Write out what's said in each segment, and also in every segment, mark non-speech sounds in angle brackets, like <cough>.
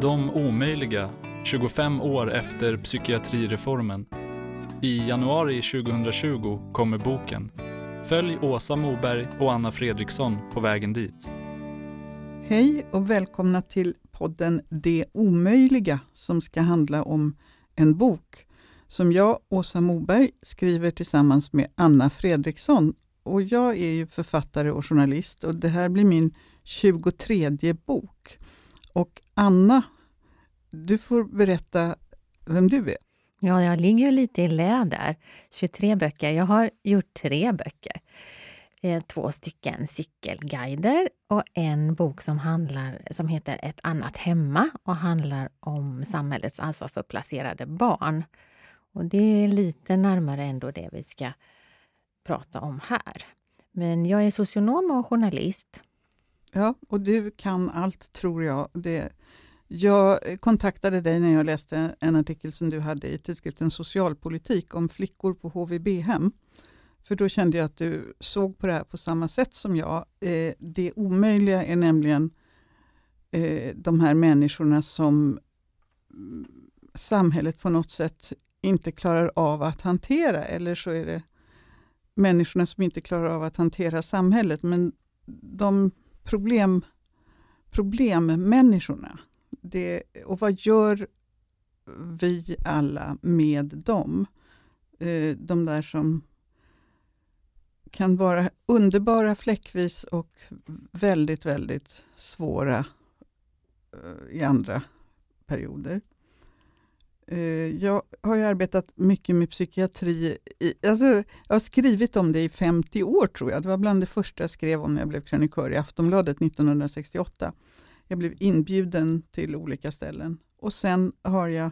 De omöjliga, 25 år efter psykiatrireformen. I januari 2020 kommer boken. Följ Åsa Moberg och Anna Fredriksson på vägen dit. Hej och välkomna till podden Det omöjliga som ska handla om en bok som jag, Åsa Moberg, skriver tillsammans med Anna Fredriksson. Och jag är ju författare och journalist och det här blir min 23 bok. Och Anna, du får berätta vem du är. Ja, jag ligger ju lite i lä där. 23 böcker. Jag har gjort tre böcker. Eh, två stycken cykelguider och en bok som, handlar, som heter Ett annat hemma och handlar om samhällets ansvar för placerade barn. Och det är lite närmare ändå det vi ska prata om här. Men jag är socionom och journalist. Ja, och du kan allt tror jag. Det, jag kontaktade dig när jag läste en artikel som du hade i tidskriften Socialpolitik om flickor på HVB-hem. För då kände jag att du såg på det här på samma sätt som jag. Eh, det omöjliga är nämligen eh, de här människorna som mm, samhället på något sätt inte klarar av att hantera, eller så är det människorna som inte klarar av att hantera samhället. Men de problem, problemmänniskorna, det, och vad gör vi alla med dem? Eh, de där som kan vara underbara fläckvis och väldigt, väldigt svåra eh, i andra perioder. Eh, jag har ju arbetat mycket med psykiatri. I, alltså, jag har skrivit om det i 50 år tror jag. Det var bland det första jag skrev om när jag blev krönikör i Aftonbladet 1968. Jag blev inbjuden till olika ställen och sen har jag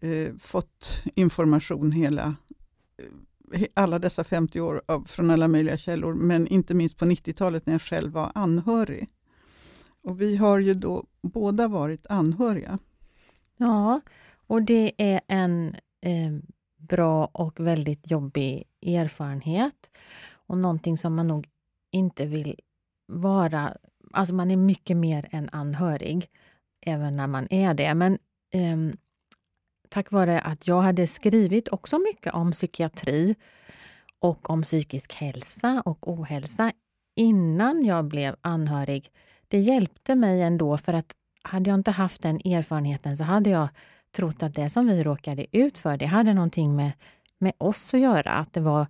eh, fått information hela eh, alla dessa 50 år av, från alla möjliga källor, men inte minst på 90-talet när jag själv var anhörig. Och vi har ju då båda varit anhöriga. Ja, och det är en eh, bra och väldigt jobbig erfarenhet och någonting som man nog inte vill vara... Alltså man är mycket mer än anhörig, även när man är det. Men eh, tack vare att jag hade skrivit också mycket om psykiatri och om psykisk hälsa och ohälsa innan jag blev anhörig, det hjälpte mig ändå för att hade jag inte haft den erfarenheten så hade jag trott att det som vi råkade ut för, det hade någonting med, med oss att göra. Att det var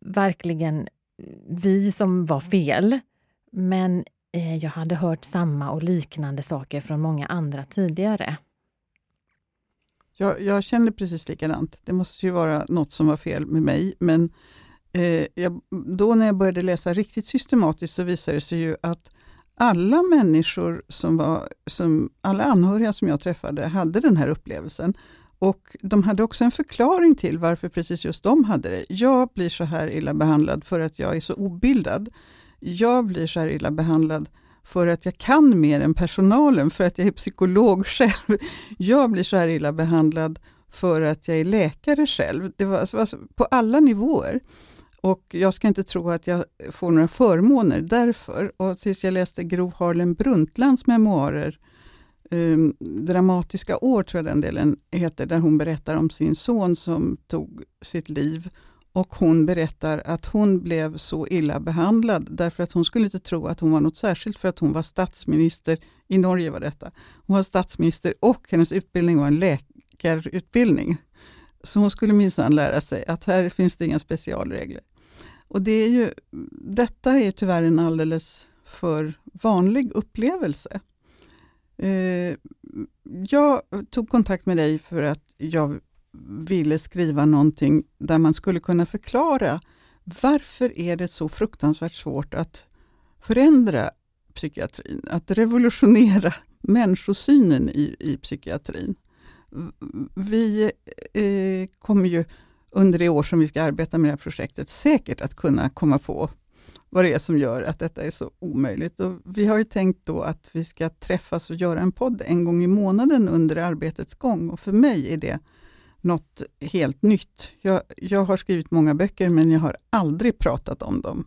verkligen vi som var fel. Men eh, jag hade hört samma och liknande saker från många andra tidigare. Jag, jag känner precis likadant. Det måste ju vara något som var fel med mig. Men eh, jag, då när jag började läsa riktigt systematiskt så visade det sig ju att alla människor som var, som, alla anhöriga som jag träffade hade den här upplevelsen. Och de hade också en förklaring till varför precis just de hade det. Jag blir så här illa behandlad för att jag är så obildad. Jag blir så här illa behandlad för att jag kan mer än personalen, för att jag är psykolog <laughs> själv. Jag blir så här illa behandlad för att jag är läkare själv. Det var, alltså, alltså på alla nivåer. Och jag ska inte tro att jag får några förmåner därför. Och tills jag läste Gro Harlem Brundtlands memoarer, um, Dramatiska år tror jag den delen heter, där hon berättar om sin son som tog sitt liv. Och hon berättar att hon blev så illa behandlad därför att hon skulle inte tro att hon var något särskilt för att hon var statsminister, i Norge var detta. Hon var statsminister och hennes utbildning var en läkarutbildning. Så hon skulle minsann lära sig att här finns det inga specialregler. Och det är ju, detta är tyvärr en alldeles för vanlig upplevelse. Eh, jag tog kontakt med dig för att jag ville skriva någonting där man skulle kunna förklara varför är det så fruktansvärt svårt att förändra psykiatrin, att revolutionera <laughs> människosynen i, i psykiatrin. Vi eh, kommer ju under det år som vi ska arbeta med det här projektet säkert att kunna komma på vad det är som gör att detta är så omöjligt. Och vi har ju tänkt då att vi ska träffas och göra en podd en gång i månaden under arbetets gång. Och för mig är det något helt nytt. Jag, jag har skrivit många böcker, men jag har aldrig pratat om dem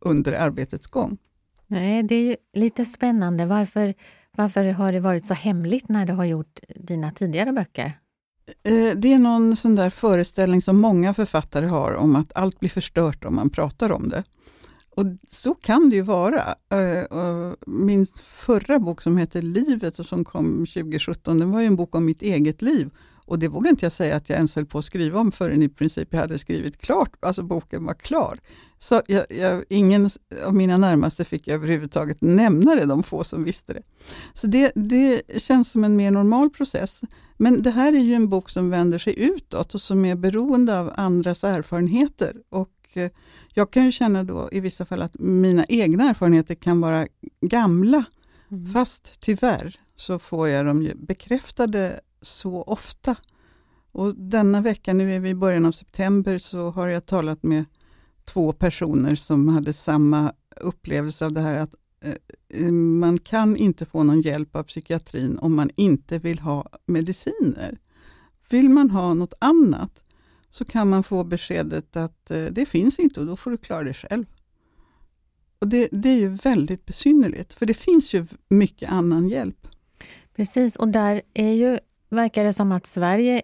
under arbetets gång. Nej, det är ju lite spännande. Varför, Varför har det varit så hemligt när du har gjort dina tidigare böcker? Eh, det är någon sån där föreställning som många författare har om att allt blir förstört om man pratar om det. Och så kan det ju vara. Eh, min förra bok som heter Livet och som kom 2017, den var en bok om mitt eget liv. Och det vågar inte jag säga att jag ens höll på att skriva om förrän i princip jag hade skrivit klart, alltså boken var klar. Så jag, jag, ingen av mina närmaste fick överhuvudtaget nämna det, de få som visste det. Så det, det känns som en mer normal process. Men det här är ju en bok som vänder sig utåt och som är beroende av andras erfarenheter. Och eh, jag kan ju känna då i vissa fall att mina egna erfarenheter kan vara gamla, mm. fast tyvärr så får jag dem bekräftade så ofta. Och denna vecka, nu är vi i början av september, så har jag talat med två personer som hade samma upplevelse av det här att eh, man kan inte få någon hjälp av psykiatrin om man inte vill ha mediciner. Vill man ha något annat så kan man få beskedet att eh, det finns inte och då får du klara dig själv. Och det, det är ju väldigt besynnerligt, för det finns ju mycket annan hjälp. Precis, och där är ju verkar det som att Sverige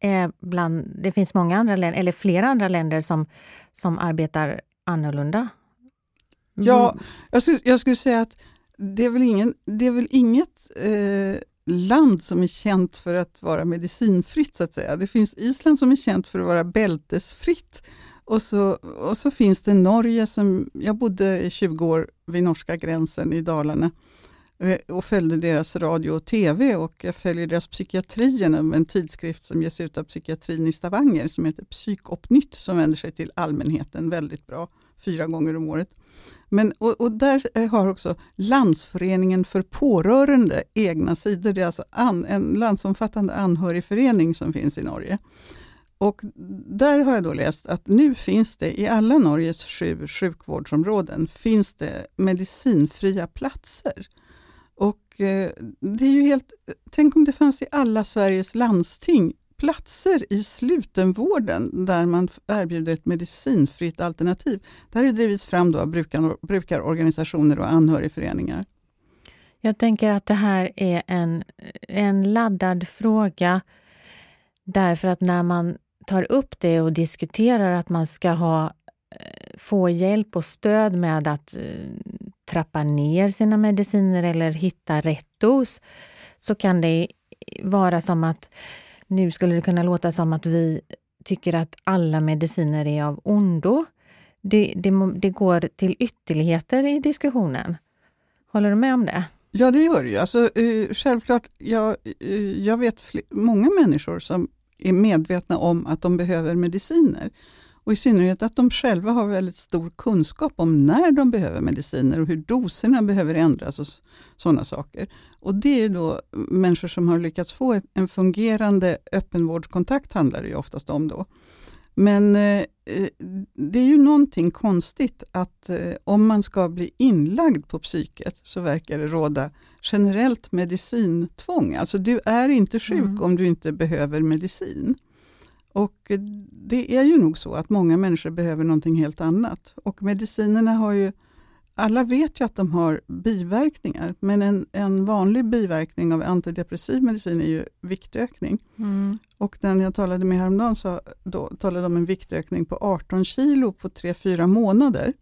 är bland, det finns många andra länder, eller flera andra länder som, som arbetar annorlunda. Mm. Ja, jag skulle, jag skulle, säga att det är väl, ingen, det är väl inget eh, land som är känt för att vara medicinfritt, så att säga. Det finns Island som är känt för att vara bältesfritt. Och så, och så finns det Norge, som jag bodde i 20 år vid norska gränsen i Dalarna. Eh, och följde deras radio och TV och jag följer deras psykiatrien, en tidskrift som ges ut av psykiatrin i Stavanger som heter Psykopnytt som vänder sig till allmänheten väldigt bra, fyra gånger om året. Men, och, och där eh, har också Landsföreningen för pårörande egna sidor. Det är alltså an, en landsomfattande anhörigförening som finns i Norge. Och där har jag då läst att nu finns det i alla Norges sju sjukvårdsområden finns det medicinfria platser. Eh, det är ju helt... Tänk om det fanns i alla Sveriges landsting platser i slutenvården där man erbjuder ett medicinfritt alternativ. Det här har drivits fram då av brukar, brukarorganisationer och anhörigföreningar. Jag tänker att det här är en, en laddad fråga därför att när man tar upp det och diskuterar att man ska ha, eh, få hjälp och stöd med att eh, trappa ner sina mediciner eller hitta rätt dos, så kan det vara som att nu skulle det kunna låta som att vi tycker att alla mediciner är av ondo. Det, det, det går till ytterligheter i diskussionen. Håller du med om det? Ja, det gör det ju. Alltså, eh, självklart, jag, eh, jag vet många människor som är medvetna om att de behöver mediciner. Och i synnerhet att de själva har väldigt stor kunskap om när de behöver mediciner och hur doserna behöver ändras och sådana saker. Och det är då människor som har lyckats få en fungerande öppenvårdskontakt handlar det ju oftast om då. Men eh, det är ju någonting konstigt att eh, om man ska bli inlagd på psyket så verkar det råda generellt medicintvång. Alltså du är inte sjuk mm. om du inte behöver medicin. Och det är ju nog så att många människor behöver någonting helt annat. Och medicinerna har ju, alla vet ju att de har biverkningar, men en, en vanlig biverkning av antidepressiv medicin är ju viktökning. Mm. Och den jag talade med häromdagen så, då talade om en viktökning på 18 kilo på 3-4 månader.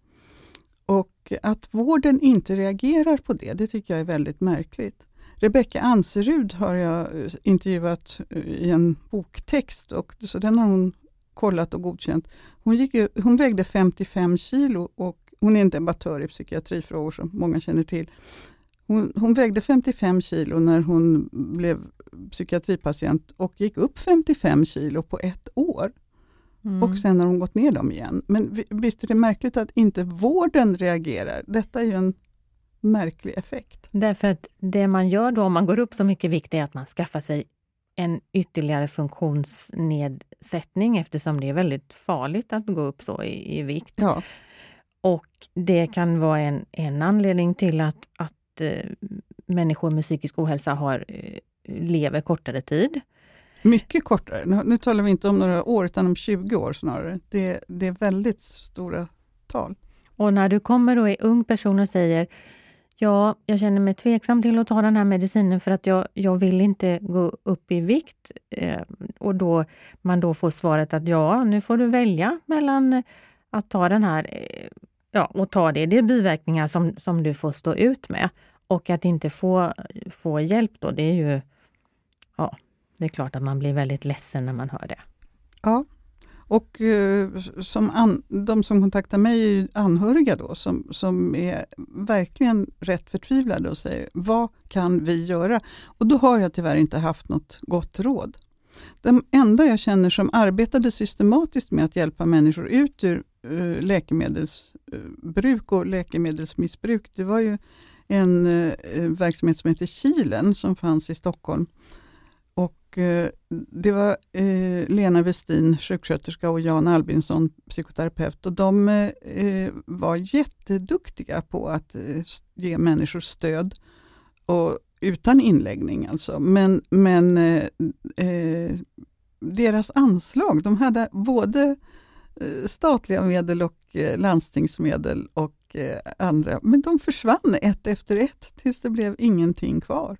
Och att vården inte reagerar på det, det tycker jag är väldigt märkligt. Rebecka Anserud har jag eh, intervjuat eh, i en boktext, och, så den har hon kollat och godkänt. Hon, gick, hon vägde 55 kilo och hon är en debattör i psykiatrifrågor som många känner till. Hon, hon, vägde 55 kilo när hon blev psykiatripatient och gick upp 55 kilo på ett år. Mm. Och sen har hon gått ner dem igen. Men visst är det märkligt att inte vården reagerar? Detta är ju en märklig effekt. Därför att det man gör då om man går upp så mycket vikt är att man skaffar sig en ytterligare funktionsnedsättning eftersom det är väldigt farligt att gå upp så i, i vikt. Ja. Och det kan vara en, en anledning till att, att eh, människor med psykisk ohälsa har, eh, lever kortare tid. Mycket kortare. Nu, nu talar vi inte om några år utan om 20 år snarare. Det, det är väldigt stora tal. Och när du kommer och är ung person och säger Ja, jag känner mig tveksam till att ta den här medicinen för att jag, jag vill inte gå upp i vikt. Eh, och då man då får svaret att ja, nu får du välja mellan att ta den här eh, ja, och ta det. Det är biverkningar som, som du får stå ut med. Och att inte få, få hjälp då, det är ju... Ja, det är klart att man blir väldigt ledsen när man hör det. Ja, och eh, som an, de som kontaktar mig är ju anhöriga då, som, som är verkligen rätt förtvivlade och säger, vad kan vi göra? Och då har jag tyvärr inte haft något gott råd. De enda jag känner som arbetade systematiskt med att hjälpa människor ut ur eh, uh, läkemedelsbruk eh, och läkemedelsmissbruk, det var ju en uh, verksamhet som heter Kilen som fanns i Stockholm Eh, det var eh, Lena Westin, sjuksköterska och Jan Albinsson, psykoterapeut. Och de eh, var jätteduktiga på att ge människor stöd och, utan inläggning. Alltså. Men, men eh, deras anslag, de hade både statliga medel och landstingsmedel och andra, men de försvann ett efter ett tills det blev ingenting kvar.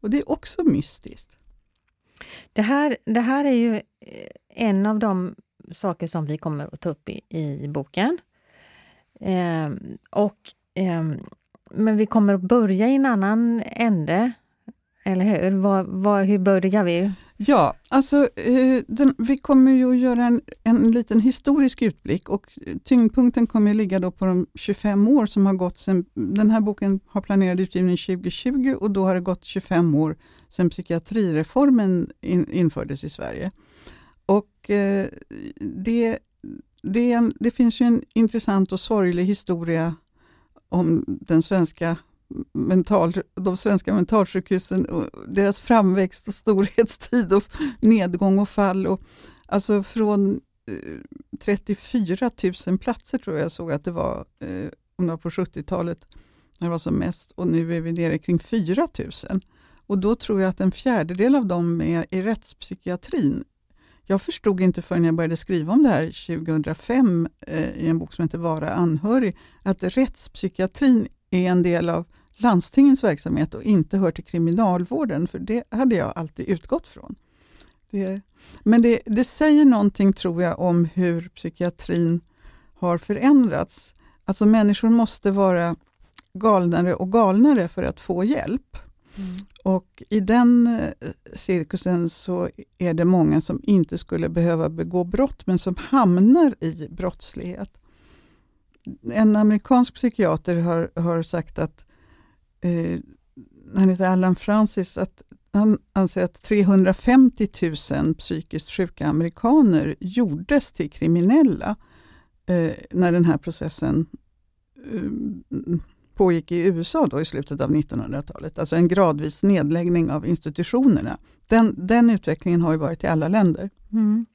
Och Det är också mystiskt. Det här, det här är ju eh, en av de saker som vi kommer att ta upp i, i boken. Eh, och, eh, men vi kommer att börja i en annan ände, eller hur? Var, var, hur börjar vi? Ja, alltså eh, den, vi kommer ju att göra en, en liten historisk utblick och eh, tyngdpunkten kommer att ligga då på de 25 år som har gått sedan, den här boken har planerad utgivning 2020 och då har det gått 25 år sedan psykiatrireformen in, infördes i Sverige. Och eh, det, det, en, det finns ju en intressant och sorglig historia om den svenska mental, de svenska mentalsjukhusen, och deras framväxt och storhetstid och nedgång och fall. Och, alltså från eh, 34 000 platser tror jag såg att det var, eh, om det var på 70-talet, när det var som mest, och nu är vi nere kring 4 000. Och då tror jag att en fjärdedel av dem är i rättspsykiatrin. Jag förstod inte förrän jag började skriva om det här 2005 eh, i en bok som heter Vara anhörig, att rättspsykiatrin är en del av landstingens verksamhet och inte hör till kriminalvården, för det hade jag alltid utgått från. Det, men det, det säger någonting, tror jag, om hur psykiatrin har förändrats. Alltså människor måste vara galnare och galnare för att få hjälp. Mm. Och i den eh, cirkusen så är det många som inte skulle behöva begå brott, men som hamnar i brottslighet. En amerikansk psykiater har, har sagt att eh, han heter Alan Francis, att han anser att 350 000 psykiskt sjuka amerikaner gjordes till kriminella eh, när den här processen eh, pågick i USA då i slutet av 1900-talet. Alltså en gradvis nedläggning av institutionerna. Den, den utvecklingen har ju varit i alla länder. Mm.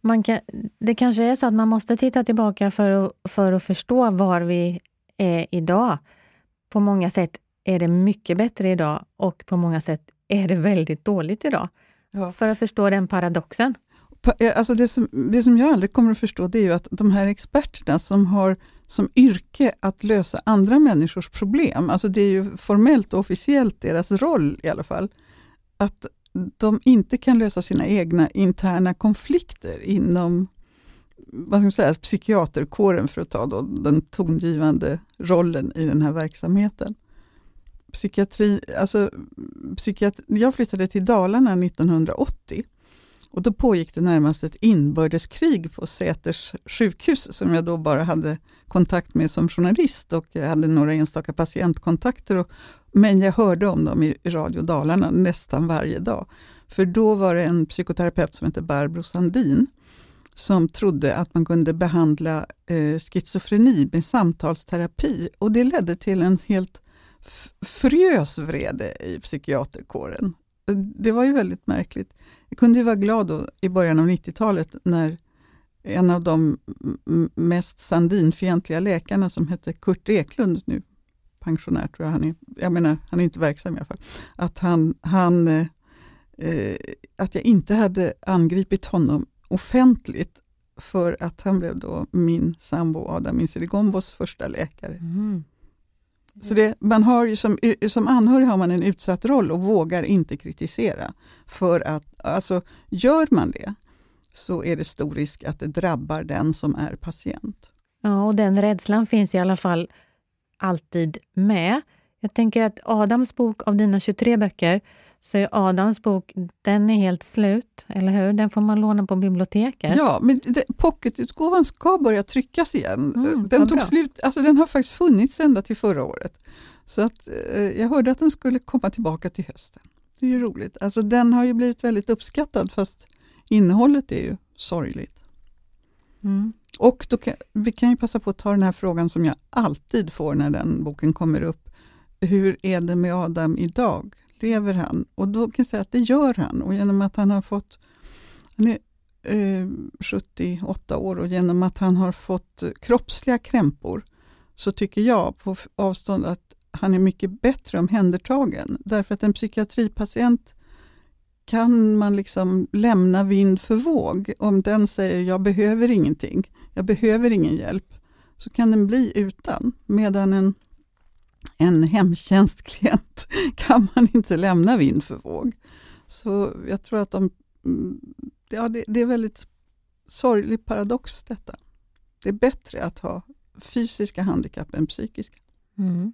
Man kan, det kanske är så att man måste titta tillbaka för att, för att förstå var vi är idag. På många sätt är det mycket bättre idag och på många sätt är det väldigt dåligt idag. Ja. För att förstå den paradoxen. Eh, alltså det, som, det som jag aldrig kommer att förstå det är ju att de här experterna som har som yrke att lösa andra människors problem, alltså det är ju formellt och officiellt deras roll i alla fall, att de inte kan lösa sina egna interna konflikter inom vad ska man säga, psykiaterkåren, för att ta då den tongivande rollen i den här verksamheten psykiatri, alltså, psykiatri, jag flyttade till Dalarna 1980 och då pågick det närmast ett inbördeskrig på Säters sjukhus som jag då bara hade kontakt med som journalist och jag hade några enstaka patientkontakter. Och, men jag hörde om dem i Radio Dalarna nästan varje dag. För då var det en psykoterapeut som hette Barbro Sandin som trodde att man kunde behandla eh, schizofreni med samtalsterapi och det ledde till en helt frös vrede i psykiaterkåren. Det var ju väldigt märkligt. Jag kunde ju vara glad då, i början av 90-talet när en av de mest Sandinfientliga läkarna som hette Kurt Eklund, nu pensionär tror jag han är, jag menar han är inte verksam i alla fall, att, han, han, eh, eh att jag inte hade angripit honom offentligt för att han blev då min sambo Adam Insirigombos första läkare. Mm. Så det, man har ju som, som anhörig har man en utsatt roll och vågar inte kritisera. För att, alltså, gör man det så är det stor risk att det drabbar den som är patient. Ja, och den rädslan finns i alla fall alltid med. Jag tänker att Adams bok, av dina 23 böcker, så Adams bok, den är helt slut, eller hur? Den får man låna på biblioteket. Ja, men det, pocketutgåvan ska börja tryckas igen. Mm, den, vad tog bra. slut, alltså den har faktiskt funnits ända till förra året. Så att, eh, jag hörde att den skulle komma tillbaka till hösten. Det är ju roligt. Alltså, den har ju blivit väldigt uppskattad fast innehållet är ju sorgligt. Mm. Och då kan, vi kan ju passa på att ta den här frågan som jag alltid får när den boken kommer upp. Hur är det med Adam idag? Lever han? Och då kan jag säga att det gör han. Och genom att han har fått, han är eh, 78 år och genom att han har fått kroppsliga krämpor så tycker jag på avstånd att han är mycket bättre omhändertagen. Därför att en psykiatripatient kan man liksom lämna vind för våg. Om den säger jag behöver ingenting, jag behöver ingen hjälp, så kan den bli utan. Medan en, en hemtjänstklient <laughs> kan man inte lämna vind för våg. Så jag tror att de, mm, ja, det, det är väldigt sorglig paradox detta. Det är bättre att ha fysiska handikapp än psykiska. Mm.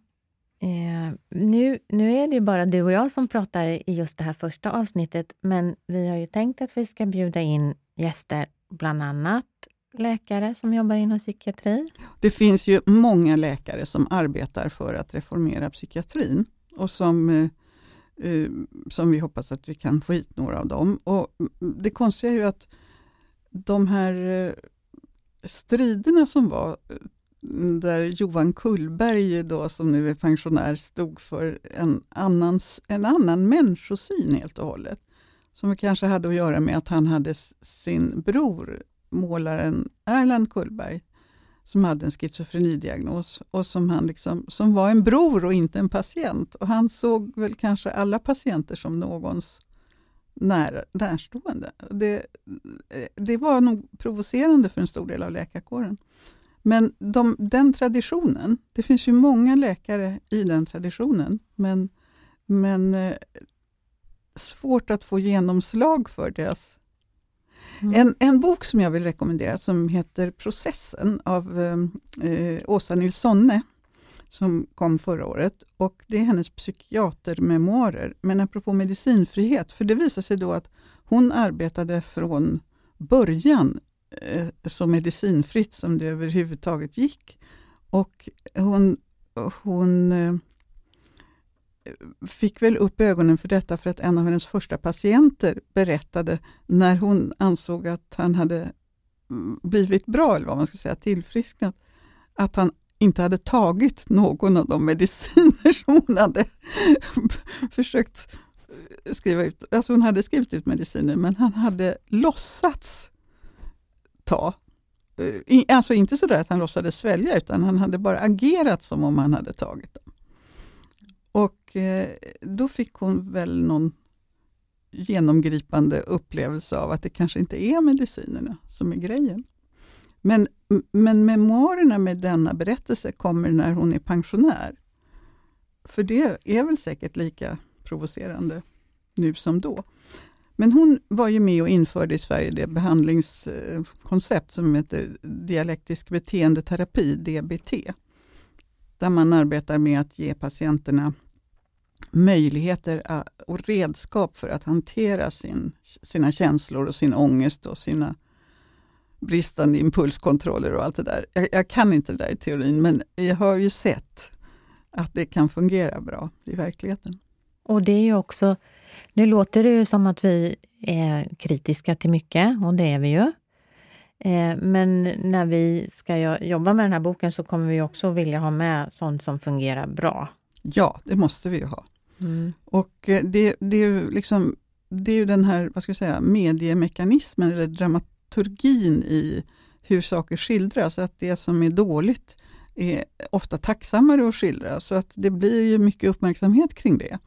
Eh, nu, nu är det ju bara du och jag som pratar i just det här första avsnittet, men vi har ju tänkt att vi ska bjuda in gäster, bland annat läkare som jobbar inom psykiatri. Det finns ju många läkare som arbetar för att reformera psykiatrin och som, eh, eh, som vi hoppas att vi kan få hit några av dem. Och det konstiga är ju att de här eh, striderna som var eh, där Johan Kullberg, då, som nu är pensionär, stod för en, annans, en annan människosyn helt och hållet. Som kanske hade att göra med att han hade sin bror, målaren Erland Kullberg, som hade en schizofrenidiagnos och som, han liksom, som var en bror och inte en patient. Och han såg väl kanske alla patienter som någons när, närstående. Det, det var nog provocerande för en stor del av läkarkåren. Men de, den traditionen, det finns ju många läkare i den traditionen, men, men eh, svårt att få genomslag för deras Mm. en, en bok som jag vill rekommendera som heter Processen av eh, eh, Åsa Nilssonne som kom förra året. Och Det är hennes psykiatermemoarer. Men apropå medicinfrihet, för det visar sig då att hon arbetade från början eh, så medicinfritt som det överhuvudtaget gick. Och hon, hon eh, fick väl upp ögonen för detta för att en av hennes första patienter berättade när hon ansåg att han hade mm, blivit bra, eller vad man ska säga, tillfrisknat, att han inte hade tagit någon av de mediciner <laughs> som hon hade <laughs> försökt eh, skriva ut. Alltså hon hade skrivit ut mediciner, men han hade låtsats ta. Eh, alltså inte sådär att han låtsades svälja, utan han hade bara agerat som om han hade tagit dem. Och eh, då fick hon väl någon genomgripande upplevelse av att det kanske inte är medicinerna som är grejen. Men, men memoarerna med denna berättelse kommer när hon är pensionär. För det är väl säkert lika provocerande nu som då. Men hon var ju med och införde i Sverige det behandlingskoncept som heter dialektisk beteendeterapi, DBT. Där man arbetar med att ge patienterna möjligheter eh, och redskap för att hantera sin, sina känslor och sin ångest och sina bristande impulskontroller och allt det där. Jag, jag kan inte det där i teorin, men jag har ju sett att det kan fungera bra i verkligheten. Och det är ju också, nu låter det ju som att vi är kritiska till mycket, och det är vi ju. Eh, Men när vi ska jo- jobba med den här boken så kommer vi också vilja ha med sånt som fungerar bra. Ja, det måste vi ju ha. Och eh, det, det, är ju liksom, det är ju den här vad ska jag säga, mediemekanismen eller dramaturgin i hur saker skildras. Att det som är dåligt är ofta tacksammare att skildra. Så att det blir ju mycket uppmärksamhet kring det.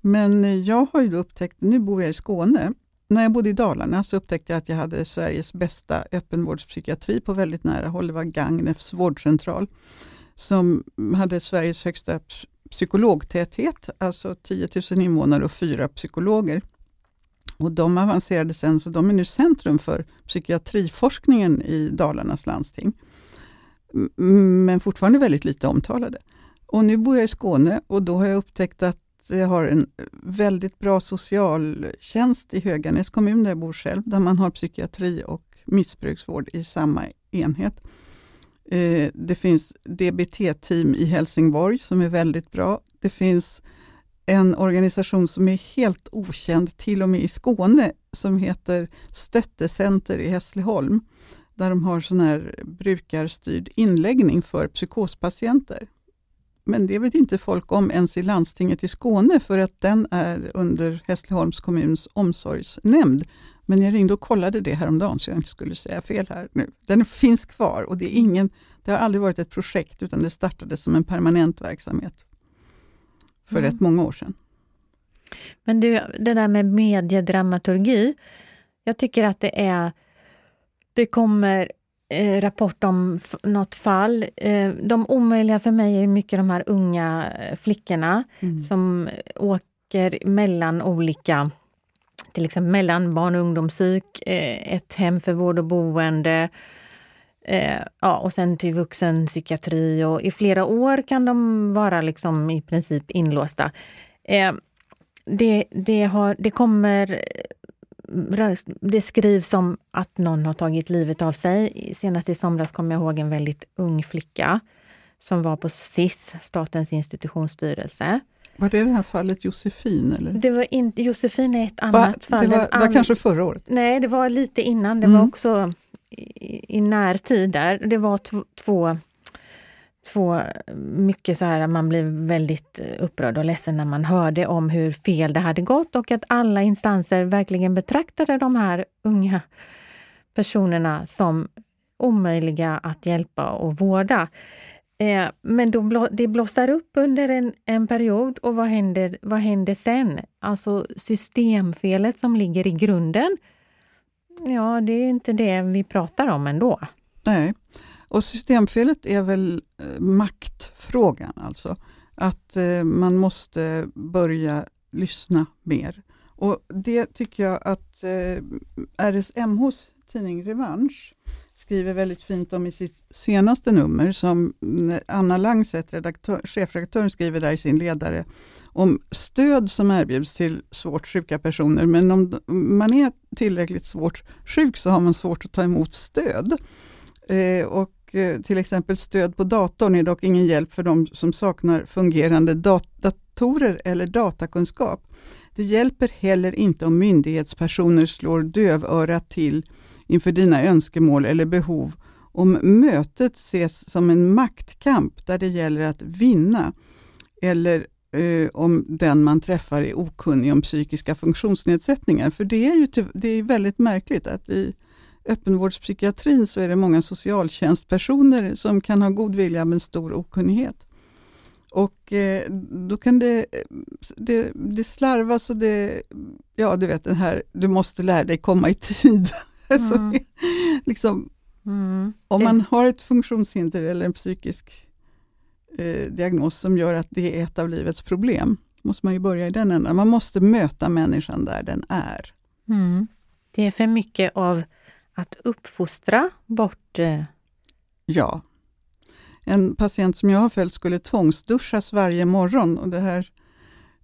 Men eh, jag har ju upptäckt, nu bor jag i Skåne, när jag bodde i Dalarna så upptäckte jag att jag hade Sveriges bästa öppenvårdspsykiatri på väldigt nära håll. Det var Gagnefs vårdcentral som hade Sveriges högsta psykologtäthet, alltså 10 000 invånare och fyra psykologer. Och de avancerade sen, så de är nu centrum för psykiatriforskningen i Dalarnas landsting. Men fortfarande väldigt lite omtalade. Och nu bor jag i Skåne och då har jag upptäckt att vi har en väldigt bra socialtjänst i Höganäs kommun, där jag bor själv, där man har psykiatri och missbruksvård i samma enhet. Eh, det finns DBT-team i Helsingborg som är väldigt bra. Det finns en organisation som är helt okänd, till och med i Skåne, som heter Stöttecenter i Hässleholm, där de har sån här brukarstyrd inläggning för psykospatienter. Men det vet inte folk om ens i landstinget i Skåne, för att den är under Hässleholms kommuns omsorgsnämnd. Men jag ringde och kollade det häromdagen, så jag inte skulle säga fel här nu. Den finns kvar och det, är ingen, det har aldrig varit ett projekt, utan det startade som en permanent verksamhet för mm. rätt många år sedan. Men du, det där med mediedramaturgi. Jag tycker att det är... Det kommer eh, rapport om något fall. Eh, de omöjliga för mig är mycket de här unga eh, flickorna mm. som åker mellan olika till exempel mellan barn och ungdomspsyk, eh, ett hem för vård och boende, ja, och sen till vuxenpsykiatri och i flera år kan de vara liksom i princip inlåsta. Det, det, har, det kommer det skrivs om att någon har tagit livet av sig. Senast i somras kommer jag ihåg en väldigt ung flicka som var på SIS, Statens institutionsstyrelse. Var det det här fallet Josefin? Eller? Det var in, Josefin är ett annat Va? fall. Det var, det var kanske förra året? Nej, det var lite innan. Det mm. var också i, i närtid där. Det var två, få mycket så här, man blev väldigt eh, upprörd och ledsen när man hörde om hur fel det hade gått och att alla instanser verkligen betraktade de här unga personerna som omöjliga att hjälpa och vårda. Eh, men då blå, det blossar upp under en, en period och vad händer, vad händer sen? Alltså systemfelet som ligger i grunden. Ja, det är inte det vi pratar om ändå. Nej, och systemfelet är väl eh, maktfrågan alltså. Att eh, man måste börja lyssna mer. Och det tycker jag att eh, RSMHs tidning Revansch skriver väldigt fint om i sitt senaste nummer, som Anna Langset, redaktör, chefredaktören, skriver där i sin ledare, om stöd som erbjuds till svårt sjuka personer. Men om man är tillräckligt svårt sjuk så har man svårt att ta emot stöd. Eh, och eh, till exempel stöd på datorn är dock ingen hjälp för de som saknar fungerande datorer eller datakunskap. Det hjälper heller inte om myndighetspersoner slår dövörat till inför dina önskemål eller behov om mötet ses som en maktkamp där det gäller att vinna eller eh, om den man träffar är okunnig om psykiska funktionsnedsättningar. För det är ju det är väldigt märkligt att i öppenvårdspsykiatrin så är det många socialtjänstpersoner som kan ha god vilja men stor okunnighet. Och eh, då kan det, det, det slarvas och det, ja du vet den här, du måste lära dig komma i tid. <laughs> Mm. liksom, mm. Om man har ett funktionshinder eller en psykisk eh, diagnos som gör att det är ett av livets problem, måste man ju börja i den änden. Man måste möta människan där den är. Mm. Det är för mycket av att uppfostra bort... Eh... Ja. En patient som jag har följt skulle tvångsduschas varje morgon och det här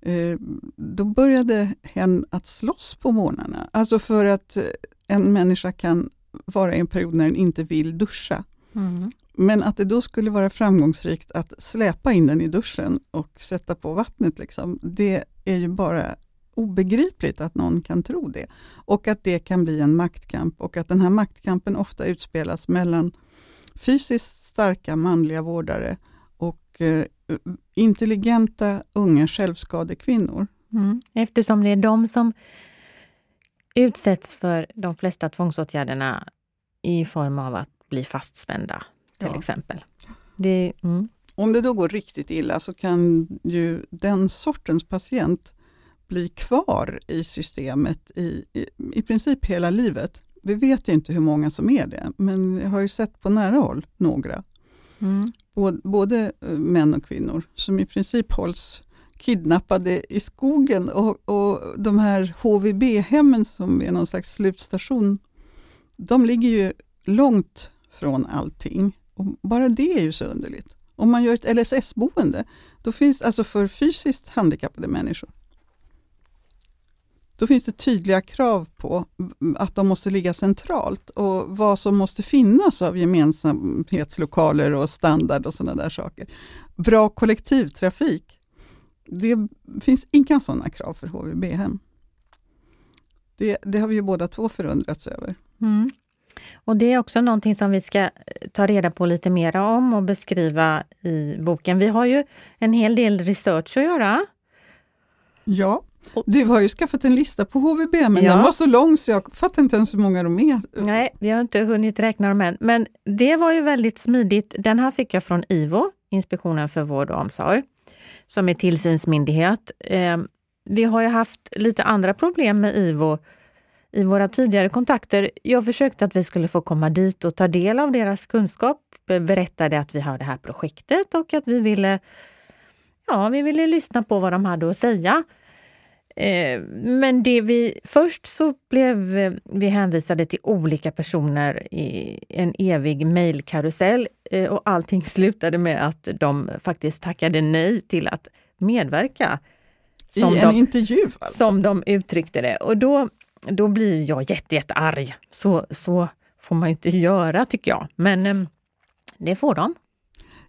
eh, då började hen att slåss på morgnarna. Alltså för att eh, en människa kan vara i en period när den inte vill duscha. Mm. Men att det då skulle vara framgångsrikt att släpa in den i duschen och sätta på vattnet, liksom, det är ju bara obegripligt att någon kan tro det. Och att det kan bli en maktkamp och att den här maktkampen ofta utspelas mellan fysiskt starka manliga vårdare och eh, intelligenta unga självskadekvinnor. Mm. Eftersom det är de som utsätts för de flesta tvångsåtgärderna i form av att bli fastspända, till ja. exempel. Det, mm. Om det då går riktigt illa så kan ju den sortens patient bli kvar i systemet i, i, i princip hela livet. Vi vet inte hur många som är det, men jag har ju sett på nära håll några. Mm. Både, både eh, män och kvinnor, som i princip hålls kidnappade i skogen och, och de här HVB-hemmen som är någon slags slutstation, de ligger ju långt från allting. Och bara det är ju så underligt. Om man gör ett LSS-boende, då finns alltså för fysiskt handikappade människor, då finns det tydliga krav på att de måste ligga centralt och vad som måste finnas av gemensamhetslokaler och standard och sådana där saker. Bra kollektivtrafik. Det finns inga sådana krav för HVB-hem. Det, det, har vi ju båda två förundrats över. Mm. Och Det är också någonting som vi ska ta reda på lite mer om och beskriva i boken. Vi har ju en hel del research att göra. Ja, du har ju skaffat en lista på HVB, men Ja. den var så lång så jag fattar inte ens hur många de är. Nej, vi har inte hunnit räkna dem än. Men det var ju väldigt smidigt. Den här fick jag från IVO, Inspektionen för vård och omsorg, som är tillsynsmyndighet. Eh, vi har ju haft lite andra problem med IVO i våra tidigare kontakter. Jag försökte att vi skulle få komma dit och ta del av deras kunskap, berättade att vi har det här projektet och att vi ville, ja, vi ville lyssna på vad de hade att säga. Eh, Men det vi, först så blev eh, vi hänvisade till olika personer i en evig mejlkarusell eh, och allting <laughs> slutade med att de faktiskt tackade nej till att medverka. Som I en de, intervju alltså. som de uttryckte det. Och då, då blir jag jätte. Så, så får man ju inte göra tycker jag. Men eh, det får de.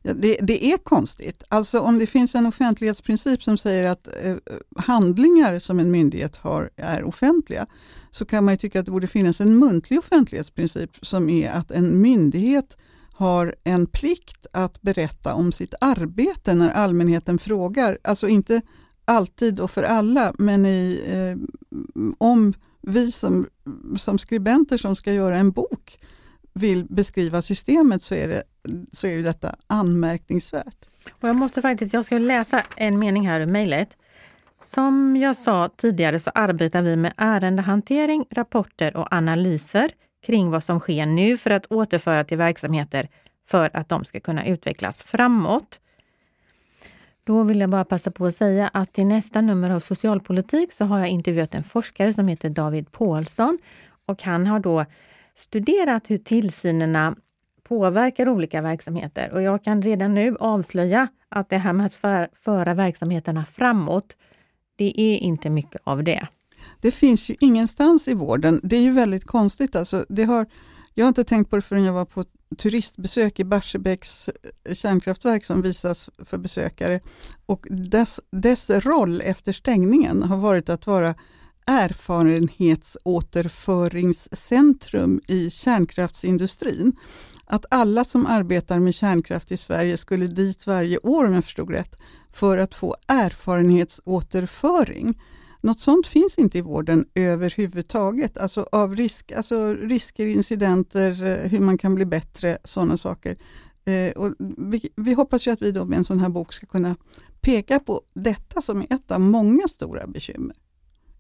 Ja, det, det är konstigt. Alltså om det finns en offentlighetsprincip som säger att eh, handlingar som en myndighet har är offentliga, så kan man ju tycka att det borde finnas en muntlig offentlighetsprincip som är att en myndighet har en plikt att berätta om sitt arbete när allmänheten frågar. Alltså inte alltid och för alla, men i, eh, om vi som, som skribenter som ska göra en bok vill beskriva systemet så är, det, så är ju detta anmärkningsvärt. Och jag måste faktiskt, jag ska läsa en mening här ur mejlet. Som jag sa tidigare så arbetar vi med ärendehantering, rapporter och analyser kring vad som sker nu för att återföra till verksamheter för att de ska kunna utvecklas framåt. Då vill jag bara passa på att säga att i nästa nummer av Socialpolitik så har jag intervjuat en forskare som heter David Paulsson och han har då studerat hur tillsynerna påverkar olika verksamheter och jag kan redan nu avslöja att det här med att för, föra verksamheterna framåt, det är inte mycket av det. Det finns ju ingenstans i vården. Det är ju väldigt konstigt. Alltså, det har, jag har inte tänkt på det förrän jag var på turistbesök i Barsebäcks eh, kärnkraftverk som visas för besökare. Och dess, dess roll efter stängningen har varit att vara erfarenhetsåterföringscentrum i kärnkraftsindustrin. Att alla som arbetar med kärnkraft i Sverige skulle dit varje år, om jag förstod rätt, för att få erfarenhetsåterföring. Något sånt finns inte i vården överhuvudtaget. Alltså av risk, alltså risker, incidenter, eh, hur man kan bli bättre, sådana saker. Eh, och vi, vi hoppas ju att vi då med en sån här bok ska kunna peka på detta som är ett av många stora bekymmer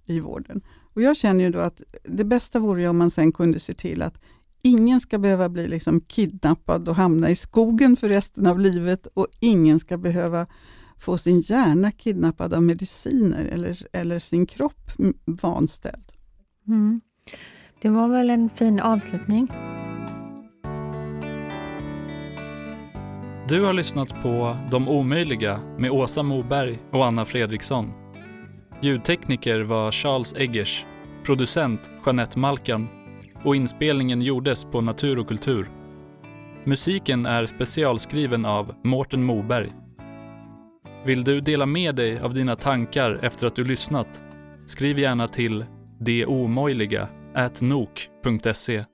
i vården. Och jag känner ju då att det bästa vore ju om man sen kunde se till att ingen ska behöva bli liksom kidnappad och hamna i skogen för resten av livet och ingen ska behöva få sin hjärna kidnappad av mediciner eller, eller sin kropp vanställd. Mm. Det var väl en fin avslutning. Du har lyssnat på De omöjliga med Åsa Moberg och Anna Fredriksson. Ljudtekniker var Charles Eggers, producent Jeanette Malkan och inspelningen gjordes på Natur och kultur. Musiken är specialskriven av Mårten Moberg. Vill du dela med dig av dina tankar efter att du lyssnat? Skriv gärna till deomöjliga nok.se